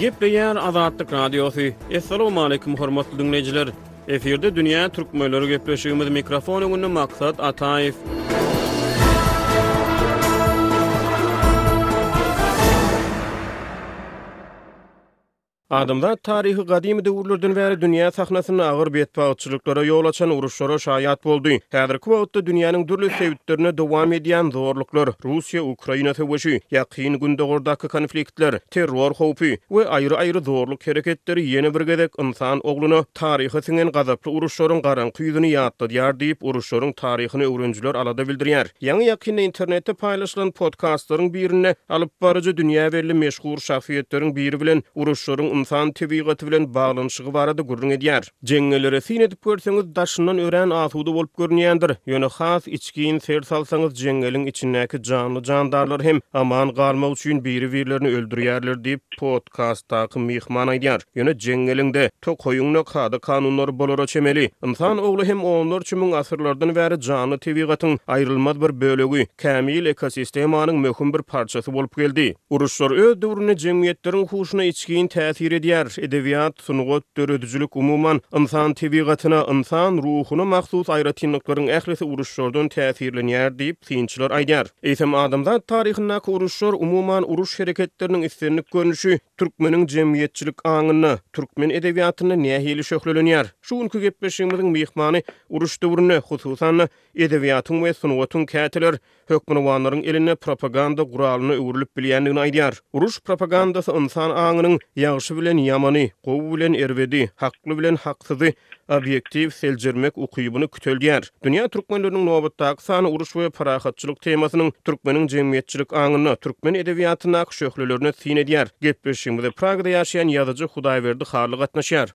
Gepleýär Azatlyk Radiosy. Assalamualaikum hormatly dinleýjiler. Efirde dünýä türkmenleri gepleşigimiz mikrofon öňünde Maksat Ataýew. Adamzat taryhy gadymy döwürlerden bäri dünýä sahnasynda agyr betbagtçylyklara ýol açan uruşlara şaýat boldy. Häzirki wagtda dünýäniň dürli sebitlerinde dowam edýän zorluklar, Russiýa-Ukraina söweşi, Ýakyn Gündogardaky konfliktler, terror howpy we aýry-aýry zorluk hereketleri ýene bir gezek ynsan ogluna taryha siňen gazaply uruşlaryň garaňky ýüzüni ýatladýar diýip, uruşlaryň taryhyny öwrenijiler alada bildirýär. Ýaňy-ýakynda internetde paýlaşylan podkastlaryň birinde alypbaryjy dünýä belli meşhur şahsyýetleriň biri bilen uruşlaryň ynsan tebigaty bilen baglanyşygy barada gürrüň edýär. Jeňňelere syn edip görseňiz, daşyndan örän asuda bolup görünýändir, ýöne has içgin ser salsaňyz, jeňňeliň içindäki janly-jandarlar hem aman galmak üçin biri-birlerini öldürýärler diýip, Kastdaky myhman aýdýar. Ýöne jeňňeliňde, tokaýyňda kada-kanunlar bolara çemeli. Ynsan ogly hem onlarça müň asyrlardan bäri janly tebigatyň aýrylmaz bir bölegi, kämil ekosistemanyň möhüm bir parçasy bolup geldi. Uruşlar öz döwründe jemgyýetleriň huşuna içgin täsir edýär. Edebiýat, sungat, döredijilik, umuman, ynsan tebigatyna, ynsan ruhuna mahsus aýratynlyklaryň ählisi uruşlardan täsirlenýär diýip, synçylar aýdýar. Eýsem, adamzat taryhyndaky uruşlar, umuman, uruş hereketleriniň islendik görnüşi türkmeniň jemgyýetçilik aňynda, türkmen edebiýatynda nähili şöhlelenýär? Şu günki gepleşigimiziň myhmany uruş döwründe, hususan-da, edebiýatyň we sungatyň käteler hökmürowanlaryň elinde propaganda guralyna öwrülip bilýändigini aýdýar. Uruş propagandasy ynsan aňynyň ýagşy bilen ýamany, gowy bilen erbedi, hakly bilen haksyzy obýektiw seljermek ukybyny küteldýär. Dünýä türkmenleriniň nobatdaky sany uruş we parahatçylyk temasynyň türkmeniň jemgyýetçilik aňynda, türkmen edebiýatyndaky şöhlelerine syn edýär. Gepleşigimize Pragada ýaşaýan ýazyjy Hudaýberdi Hally gatnaşýar.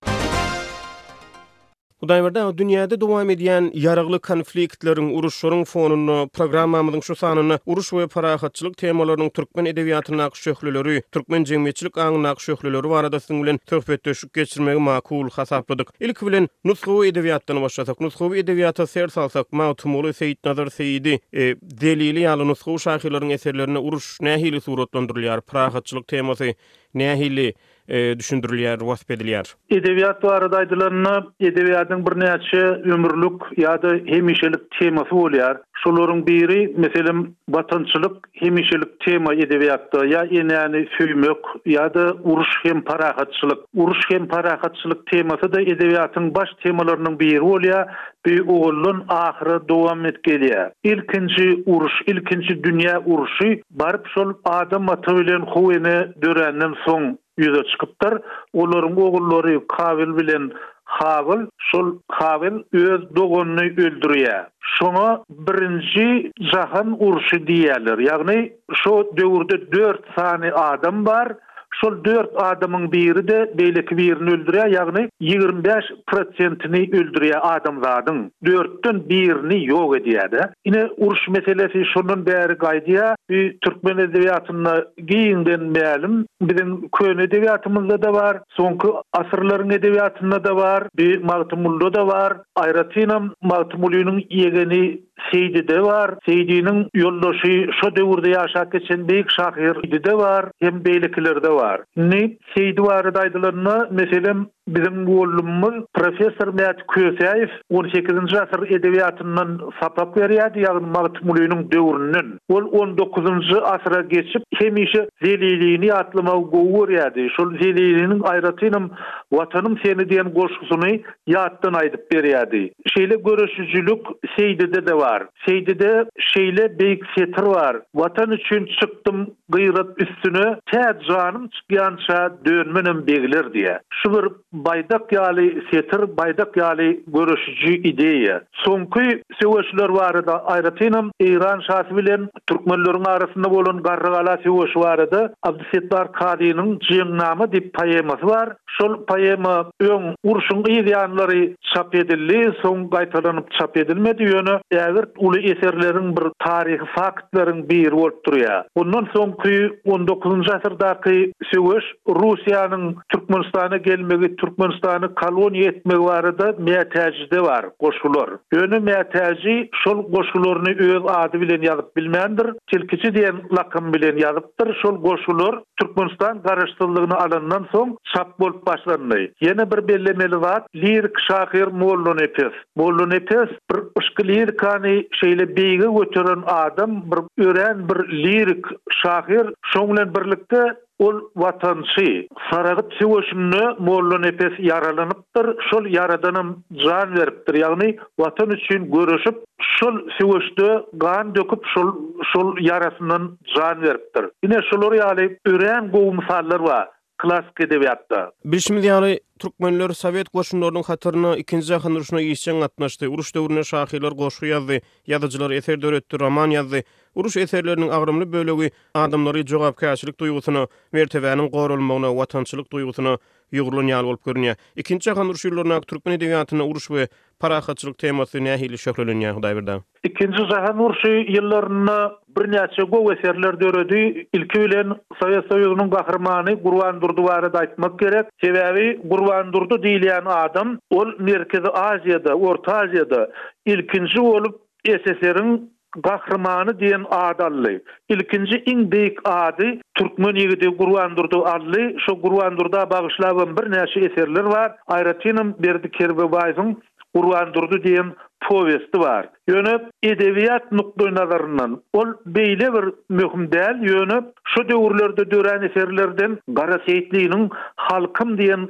Hudaýberdi aga, dünýäde dowam edýän ýaragly konfliktleriň, uruşlaryň fonunda programmamyzyň şu sanynda uruş we parahatçylyk temalarynyň türkmen edebiýatyndaky şöhleleri, türkmen jemgyýetçilik aňyndaky şöhleleri barada siziň bilen söhbetdeşlik geçirmegi makul hasapladyk. Ilki bilen, nusgawy edebiýatdan başlasak. Nusgawy edebiýata ser salsak, Magtymguly, Seýitnazar Seýidi, e, Zelili ýaly nusgawy şahyrlaryň eserlerinde uruş nähili suratlandyrylýar, parahatçylyk temasy nähili, e, düşündirilýär, wasp edilýär? Edebiýat barada aýdylanda, edebiýadyň birnäçe ömürlik ýa-da hemişelik temasy bolýar. Şolaryň biri, meselem, watançylyk Hemişelik tema edebiýatda ýa enäni söýmek, ýa-da uruş hem parahatçylyk. Uruş hem parahatçylyk temasy-da edebiýatyň baş temalarynyň biri bolýar, bi owaldan ahyra dowam edip gelýär. Ilkinji uruş, ilkinji dünýä urşy baryp şol Adam ata bilen Howene döränden soň ýüze çykypdyr. Olaryň ogullary Kabyl bilen Habyl. Şol Habyl öz doganyny öldürýär. Şoňa birinji jahan urşy diýýärler. Ýagny şo döwürde dört sany adam bar. Şol dört adamyň biri-de beýleki birini öldürýär. Ýagny ýigrimi bäş prosentini öldürýär adamzadyň. Dörtden birini ýok edýär-de. Ine uruş meselesi şondan bäri gaýdýar. Türkmen edebiýatynda Giňden mälim, biziň köne edebiýatymyzda-da bar, soňky asyrlaryň edebiýatynda-da bar, bi Magtymgulda-da bar, aýratynam Magtymgulynyň ýegeni Seýdide bar, Seýdiniň ýoldaşy şo döwürde ýaşap geçen beýik şahyr Seýdide bar hem beýlekilerde bar. Indi Seýdi barada aýdylanda, meselem, Biziň mugallymymyz professor Mäti Kösäýew on sekizinji asyr edebiýatyndan sapak berýärdi, ýagny Magtymgulynyň döwründen. Ol on dokuzynjy asyra geçip, hemişe Zelilini ýatlamagy gowy görýärdi. Şol Zeliliniň aýratynam Watanym seni diýen goşgusyny ýatdan aýdyp berýärdi. Şeýle göreşijilik Seýdide-de bar. Seýdide şeýle beýik setir bar, Watan üçin çykdym Gyrat üstüne tä janym çykýança dönmenem begiler diýä. Şu bir baýdak ýaly setir, baýdak ýaly göreşiji ideýa. Soňky söweşler barada, aýratynam Eýran şasy bilen türkmenleriň arasynda bolan Garrygala söweşi barada Abdysetdar Kazynyň Jeňnama diýip poemasy bar. Şol poema öň Urşuň yz ýanlary çap edildi, soň gaýtalanyp çap edilmedi, ýöne ägirt uly eserleriň bir taryhy faktleriň biri bolup durýar. Ondan soňky on dokuzynjy asyrdaky söweş Russiýanyň Türkmenistana gelmegi, Türkmenistany koloniýa etmegi barada Mätäjide bar goşgular. Ýöne Mätäji şol goşgularyny öz ady bilen ýazyp bilmändir, Tilkiji diýen lakamy bilen ýazyp, Aýdypdyr, şol goşgular Türkmenistan Garaşsyzlygyny alandan soň çap bolup başlandy. Ýene bir bellemeli zat, lirik şahyr Mollanepes. Mollanepes bir yşky-lirikany şeýle beýige göteren adam, bir örän bir lirik şahyr. Şoň bilen birlikde, ol watançy. Saragt söweşinde Mollanepes ýaralanyp, Ýaratdypdyr, şol Ýaradanam jan beripdir, ýagny Watan üçin göreşip, şol söweşde gan döküp, şol şol ýarasyndan jan beripdir. Ine, şular ýaly örän gowy mysallar bar klassyk edebiýatda. Bilşimiz ýaly, türkmenler sowet goşunlarynyň hataryna Ikinji jahan urşuna işjeň gatnaşdy, uruş döwründe şahyrlar goşgy ýazdy, ýazyjylar eser döretdi, roman ýazdy. Uruş eserleriniň agramly bölegi adamlary jogapkärçilik duýgusyna, mertebäniň goralmagyna, watançylyk duýgusyna, Ýugrulan ýaly bolup görünýär. Ikinji jahan urşy ýyllaryndaky türkmen edebiýatynda uruş we parahatçylyk temasy nähili şöhlelenýär, Hudaýberdi? Ikinji jahan urşy ýyllarynda birnäçe gowy eserler döredi. Ilki bilen, Sowet Soýuzynyň gahrymany Gurban Durdy barada aýtmak gerek. Sebäbi Gurban Durdy diýilýän adam, ol Merkezi Aziýada, Orta Aziýada ilkinji bolup SSR-iň Gahrymany diýen at aldy. Ilkinji iň beýik ady türkmen ýigidi Gurbandurdy aldy. Şo Gurbandurda bagyşlabam birnäçe eserler bar. Aýratynam Berdi Kerbebaýewiň Gurbandurdy diýen powesti bar. Ýöne edebiýat nukdaýnazaryndan ol beýle bir möhüm däl, ýöne şo döwürlerde dörän eserlerden Gara Seýitliniň Halkym diýen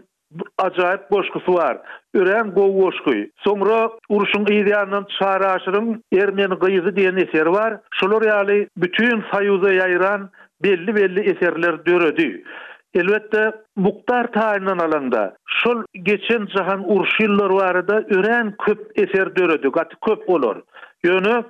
Ajaýyp goşgusy bar. Örän gowy goşgy. Soňra Urşuň yz ýanyndan Çary Aşyryň Ermeni gyzy diýen eseri bar. Şolar ýaly bütin soýuza ýaýran belli-belli eserler döredi. Elbetde, Muktar taýyndan alanda, şol geçen jahan urşy ýyllary barada örän köp eser döredi, gaty köp olar. Ýöne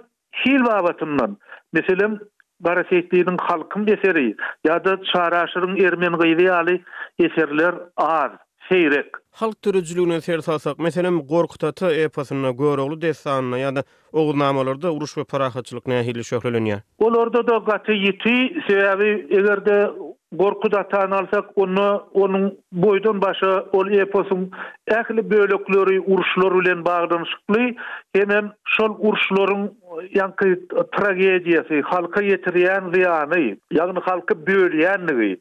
Hil babatyndan, meselem, Garaseýitliniň Halkym eseri ýa-da Çaryaşyryň Ermen gyzy ýaly eserler az, seýrek. Halk döredijiligine ser salsak, meselem, Gorkut ata eposynda, Görogly dessanynda ýa-da Oguznamalarda uruş we parahatçylyk nähili şöhlelenýär? Olarda-da gaty ýiti, sebäbi eger-de Gorky Datany alsak, onda onuň boýdan-başa ol eposyň ähli bölekleri uruşlar bilen baglanyşykly hemem şol uruşlaryň ýaňky tragediýasy, halka ýetirýän zyýany, ýagny halky bölýändigi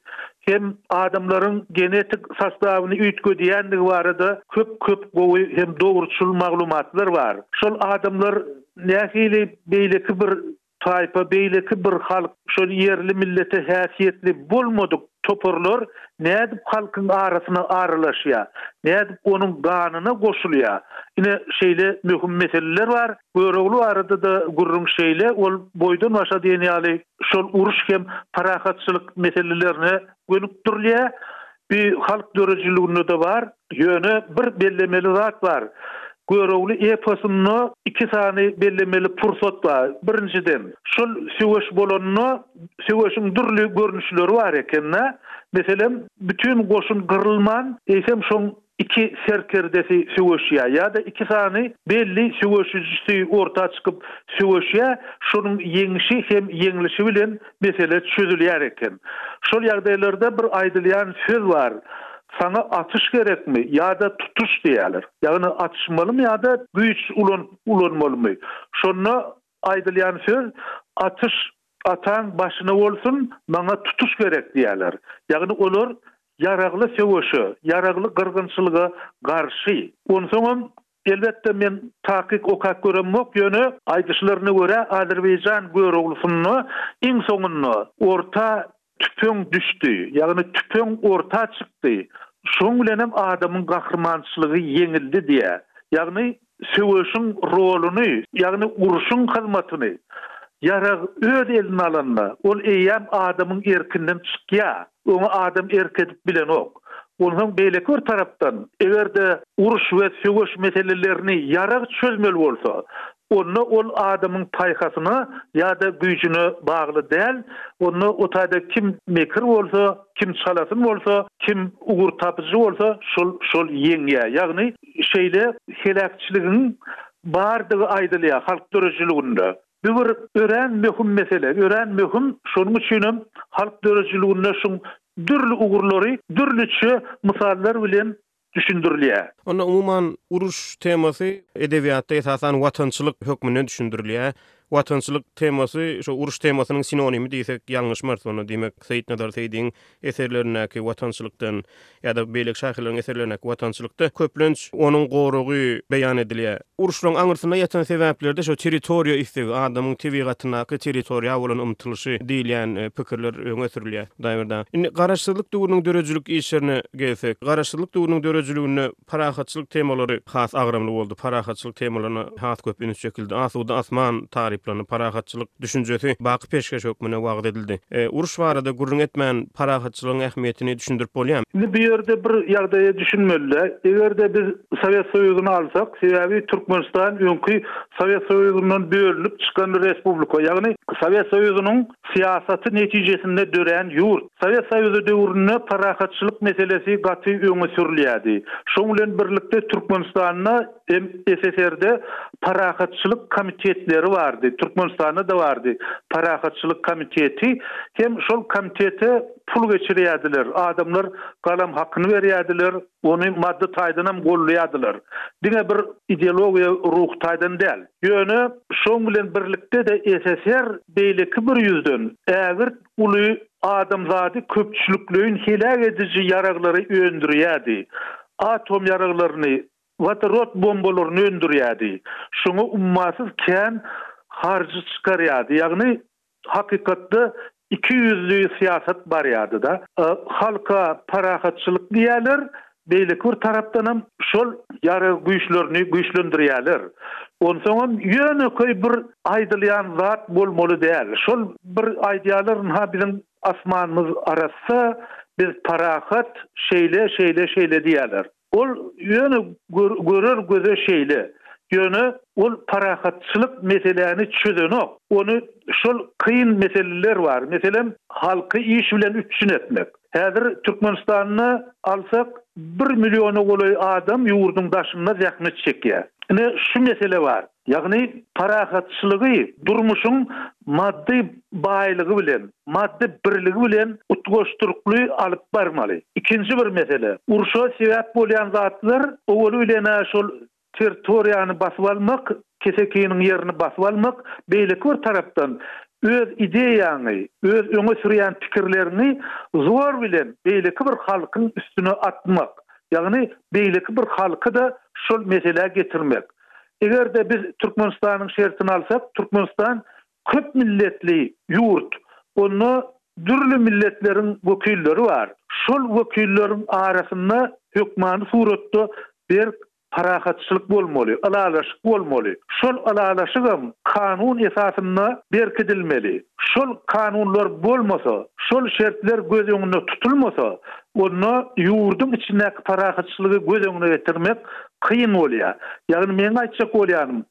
hem adamlaryň genetik sostawyny üýtgedýändigi barada köp-köp gowy hem dogruçyl maglumatlar bar. Şol adamlar nähili beýleki bir Taýpa beýleki bir halk. Şol ýerli millete häsiýetli bolmadyk toparlar nädip halkyň arasyna aralaşýa, nädip onuň ganyna goşulýa? Ine şeýle möhüm meseleler bar. Görogly barada-da gürrüň şeýle, ol boýdan başa diýen ýaly şol uruş hem parahatçylyk meselelerine gönükdirilýä. Bu halk döredijiliginde-de bar. Ýöne bir bellemeli zat bar. Görogly eposynda iki sany bellemeli pursat bar. Birinjiden, şol söweş bolanda söweşiň dürli görnüşleri bar eken-de. Meselem, bütin goşun gyrylman, eýsem şoň iki serkerdesi söweşýär ýa-da iki sany belli söweşijisi orta çykyp söweşýär. Şonuň ýeňişi hem ýeňlişi bilen mesele çözülýär eken. Şol ýagdaýlarda bir aýdylýan söz bar, Saňa atyş gerekmi ýa-da tutuş diýýärler. Ýagny atyşmalymy ýa-da güýç ulanyp ulanmalymy. Şonda aýdylýan söz, Atyş ataň başyna bolsun, maňa tutuş gerek diýýärler. Ýagny olar ýaragly söweşe, ýaragly gyrgynçylyga garşy. Onsoňam Elbetde men takyk okap göremok ýöne aýdyşlaryna görä Azerbaýjan göroglusynda iň soňunda orta tüpeň düşdi ýagny tüpeň orta çykdy şoň bilenem adamyň gahrymançylygy ýeňildi diýýär ýagny söweşiň roluny ýagny urşuň hyzmatyny ýarag öz eline alanda ol eýýäm adamyň erkinden çykýar. Oňa adam erk edip bilenok. Onsoň beýleki bir tarapdan, eger-de uruş we söweş meselelerini ýarag çözmeli bolsa, onda ol adamyň paýhasyna ýa-da güýjüne bagly däl, onda o taýda kim mekir bolsa, kim çalasyn bolsa, kim ugurtapyjy bolsa, şol şol ýeňýär. Ýagny şeýle heläkçiligiň bardygy aýdylýar halk döredijiliginde. Bu bir örän möhüm mesele, örän möhüm, şonuň üçin hem halk döredijiliginde şuň dürli ugurlary dürlüçe mysallar bilen düşündirilýär. Onda, umuman, uruş temasy edebiýatda esasan watançylyk hökmünde düşündirilýär. Watançylyk temasy şo uruş temasynyň sinonimi diýsek ýalňyşmarys, onda diýmek Seýitnazar Seýdiň eserlerindäki watançylykdan ýa-da beýleki şahyrlaryň eserlerindäki watançylykda köplenç onuň goragy beýan edilýär. Uruşlaryň aňyrsynda ýatan sebäplerde şo territoriýa islegi, adamyň tebigatayndaky territoriýa bolan ymtylyşy diýilýän pikirler öňe sürülýär. Hudaýberdi aga. Indi Garaşsyzlyk döwrüniň döredijilik işlerine gelsek. Garaşsyzlyk döwrüniň döredijiliginde. Parahatçylyk temalary has agramly boldy. Parahatçylyk temalaryna has köp üns çekildi. Asuda asman taryplandy. Parahatçylyk düşünjesi baky peşgeş hökmünde wagyz edildi. Uruş barada gürrüň etmän, parahatçylygyň ähmiýetini düşündirip bolýarmy? Indi bu ýerde bir ýagdaýa düşünmeli-dä. Eger-de biz Sowet Soýuzyny alsak, sebäbi Türkmenistan öňki Sowet Soýuzyndan bölünip çykan respublika, ýagny Sowet Soýuzynyň syýasaty netijesinde dörän ýurt. Sowet Soýuzy döwründe parahatçylyk meselesi gaty öňe sürülýärdi. Şoň bilen birlikde Türkmenistanda hem SSR-de parahatçylyk komitetleri bardy, Türkmenistanda-da bardy parahatçylyk komiteti. Hem şol komitete pul geçirýärdiler, adamlar galam hakyny berýärdiler. Ony maddy taýdan hem goldaýardylar. Diňe bir ideologiýa ruhy taýdan däl. Ýöne şoň bilen birlikde-de SSR beýleki bir ýüzden ägirt uly adamzady köpçülikleýin heläk ediji ýaraglary öndürýärdi. Atom ýaraglaryny, wodorod bombalaryny öndürýärdi. Şoňa ummasyz kän harjy çykarýardy. Ýagny Hakykatda iki ýüzli syýasat barýardy-da. Halka parahatçylyk diýýärler, beýleki bir tarapdanam şol ýarag güýçlerini güýçlendirýärler. Onsoňam ýönekeý bir aýdylýan zat bolmaly däl. Şol bir aýdýarlar, ynha biziň asmanymyz arassa, biz parahat, şeýle, şeýle, şeýle diýýärler. Ol ýöne görer göze şeýle. Ýöne ol parahatçylyk meseläni çözenok. Ony şol kyn meseleler bar. Meselem, halky iş bilen üpjün etmek. Häzir Türkmenistanda alsak, bir milliona golaý adam ýurduň daşynda zähmet çekýär. Ine, şu mesele bar. Ýagny parahatçylygy durmuşyň maddy baýlygy bilen, maddy birligi bilen utgaşdyrykly alyp barmaly. Ikinji bir mesele, urşa sebäp bolýan zatlar owaly bilen-ä şol territoriýany basyp almak, kesekiniň ýerini basyp almak, beýleki bir tarapdan öz ideýaňy, öz öňe sürýän pikirleriňi zor bilen beýleki bir halkyň üstüne atmak, ýagny beýleki bir halky-da şol meselä getirmek. Eger-de biz Türkmenistanyň şertini alsak, Türkmenistan köp milletli ýurt. Onda dürli milletleriň wekilleri bar. Şol wekilleriň arasynda hökmany suratda berk parahatçylyk bolmaly, ylalaşyk bolmaly. Şol ylalaşygam kanun esasynda berkidilmeli. Şol kanunlar bolmasa, şol şertler göz öňünde tutulmasa, onda ýurduň içindäki parahatçylygy göz öňüne getirmek Kyn bolýar. Ýagny meň aýtjak bolýanym,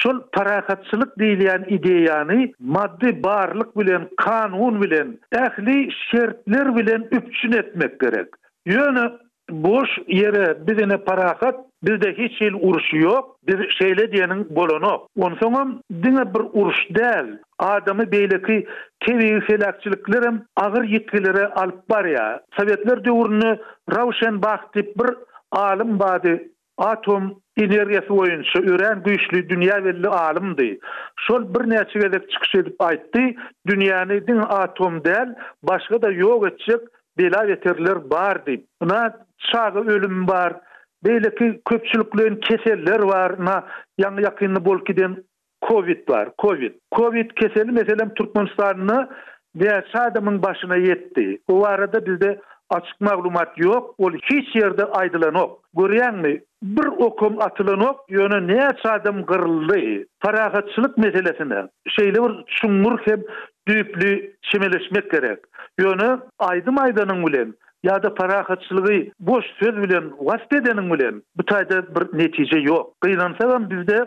şol parahatçylyk diýilýän ideýany maddy barlyk bilen, kanun bilen, ähli şertler bilen üpjün etmek gerek. Ýöne boş ýere biz ine parahat, bizde hiç hili uruş ýok, biz şeýle diýeniň bolanok. Onsoňam diňe bir uruş däl, Adamy beýleki tebigy heläkçiliklerem agyr ýitgilere alyp barýar. Sowetler döwründe Rauşenbach diýip bir alym bardy, atom energiýasy boýunça örän güýçli dünýä belli alymdy. Şol birnäçe gezek çykyş edip aýtdy, dünýäni diňe atom däl, başga-da ýok etjek bela-beterler bar diýip. Ynha, çaga ölümi bar, beýleki köpçülikleýin keseller bar, ynha, ýaňy-ýakynda bolup giden Covid bar, covid. Covid keseli meselem Türkmenistanda näçe adamyň başyna ýetdi? Bu barada bizde açyk maglumat ýok, ol hiç ýerde aýdylanok. Görýäňmi, bir okam atylanok, ýöne näçe adam gyryldy? Parahatçylyk meselesine şeýle bir çuňňur hem düýpli çemeleşmek gerek. Ýöne aýdym aýdanyň bilen ýa-da parahatçylygy boş söz bilen wasp edeniň bilen bu taýda bir netije ýok. Gynansagam bizde